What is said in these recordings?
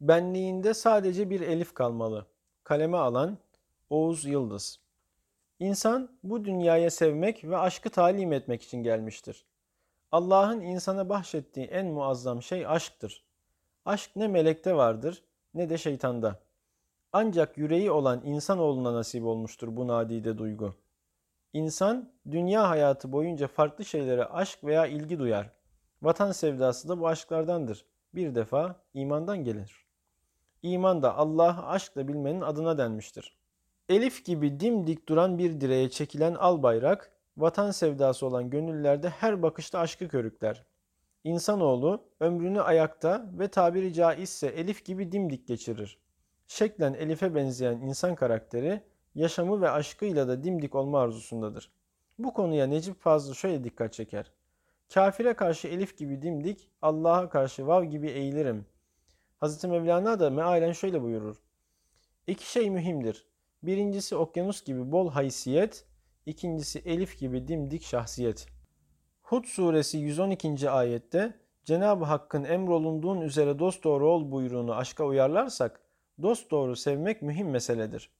Benliğinde sadece bir elif kalmalı. Kaleme alan Oğuz Yıldız. İnsan bu dünyaya sevmek ve aşkı talim etmek için gelmiştir. Allah'ın insana bahşettiği en muazzam şey aşktır. Aşk ne melekte vardır ne de şeytanda. Ancak yüreği olan insanoğluna nasip olmuştur bu nadide duygu. İnsan dünya hayatı boyunca farklı şeylere aşk veya ilgi duyar. Vatan sevdası da bu aşklardandır. Bir defa imandan gelir. İman da Allah'ı aşkla bilmenin adına denmiştir. Elif gibi dimdik duran bir direğe çekilen al bayrak, vatan sevdası olan gönüllerde her bakışta aşkı körükler. İnsanoğlu ömrünü ayakta ve tabiri caizse elif gibi dimdik geçirir. Şeklen elife benzeyen insan karakteri, yaşamı ve aşkıyla da dimdik olma arzusundadır. Bu konuya Necip Fazıl şöyle dikkat çeker. Kafire karşı elif gibi dimdik, Allah'a karşı vav gibi eğilirim. Hz. Mevlana da mealen şöyle buyurur. İki şey mühimdir. Birincisi okyanus gibi bol haysiyet, ikincisi elif gibi dimdik şahsiyet. Hud suresi 112. ayette Cenab-ı Hakk'ın emrolunduğun üzere dosdoğru ol buyruğunu aşka uyarlarsak dosdoğru sevmek mühim meseledir.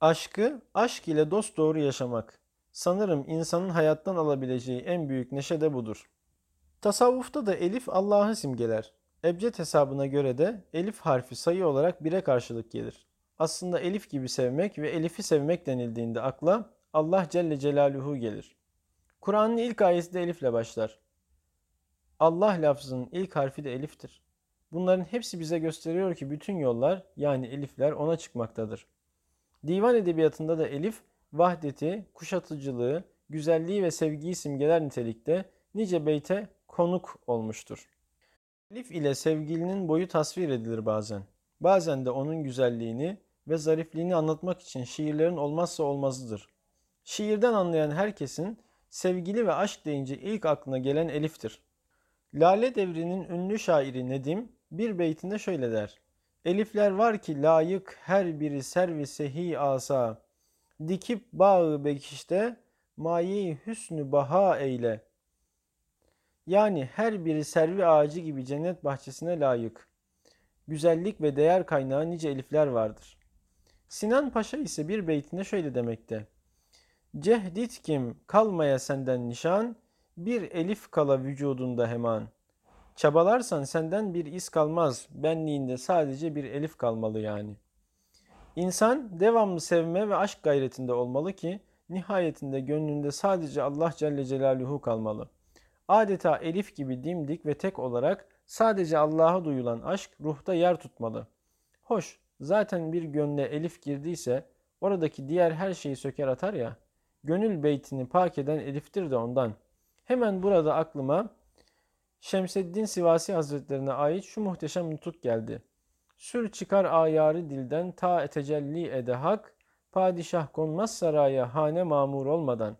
Aşkı aşk ile dosdoğru yaşamak. Sanırım insanın hayattan alabileceği en büyük neşe de budur. Tasavvufta da elif Allah'ı simgeler. Ebced hesabına göre de elif harfi sayı olarak bire karşılık gelir. Aslında elif gibi sevmek ve elifi sevmek denildiğinde akla Allah Celle Celaluhu gelir. Kur'an'ın ilk ayeti de elifle başlar. Allah lafzının ilk harfi de eliftir. Bunların hepsi bize gösteriyor ki bütün yollar yani elifler ona çıkmaktadır. Divan edebiyatında da elif vahdeti, kuşatıcılığı, güzelliği ve sevgiyi simgeler nitelikte nice beyte konuk olmuştur. Elif ile sevgilinin boyu tasvir edilir bazen. Bazen de onun güzelliğini ve zarifliğini anlatmak için şiirlerin olmazsa olmazıdır. Şiirden anlayan herkesin sevgili ve aşk deyince ilk aklına gelen Elif'tir. Lale devrinin ünlü şairi Nedim bir beytinde şöyle der. Elifler var ki layık her biri servi sehi asa. Dikip bağı bekişte mayi hüsnü baha eyle. Yani her biri servi ağacı gibi cennet bahçesine layık. Güzellik ve değer kaynağı nice elifler vardır. Sinan Paşa ise bir beytinde şöyle demekte. Cehdit kim kalmaya senden nişan, bir elif kala vücudunda hemen. Çabalarsan senden bir iz kalmaz, benliğinde sadece bir elif kalmalı yani. İnsan devamlı sevme ve aşk gayretinde olmalı ki nihayetinde gönlünde sadece Allah Celle Celaluhu kalmalı. Adeta elif gibi dimdik ve tek olarak sadece Allah'a duyulan aşk ruhta yer tutmalı. Hoş, zaten bir gönle elif girdiyse oradaki diğer her şeyi söker atar ya. Gönül beytini pak eden eliftir de ondan. Hemen burada aklıma Şemseddin Sivasi Hazretlerine ait şu muhteşem nutuk geldi. Sür çıkar ayarı dilden ta etecelli ede hak, padişah konmaz saraya hane mamur olmadan.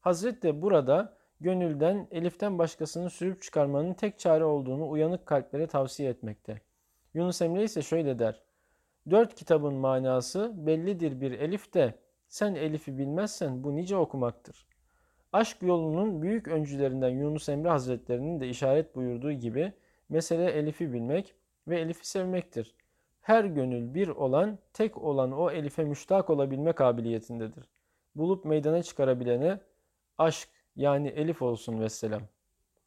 Hazret de burada gönülden, eliften başkasını sürüp çıkarmanın tek çare olduğunu uyanık kalplere tavsiye etmekte. Yunus Emre ise şöyle der. Dört kitabın manası bellidir bir elif de sen elifi bilmezsen bu nice okumaktır. Aşk yolunun büyük öncülerinden Yunus Emre Hazretlerinin de işaret buyurduğu gibi mesele elifi bilmek ve elifi sevmektir. Her gönül bir olan, tek olan o elife müştak olabilme kabiliyetindedir. Bulup meydana çıkarabilene aşk yani elif olsun vesselam.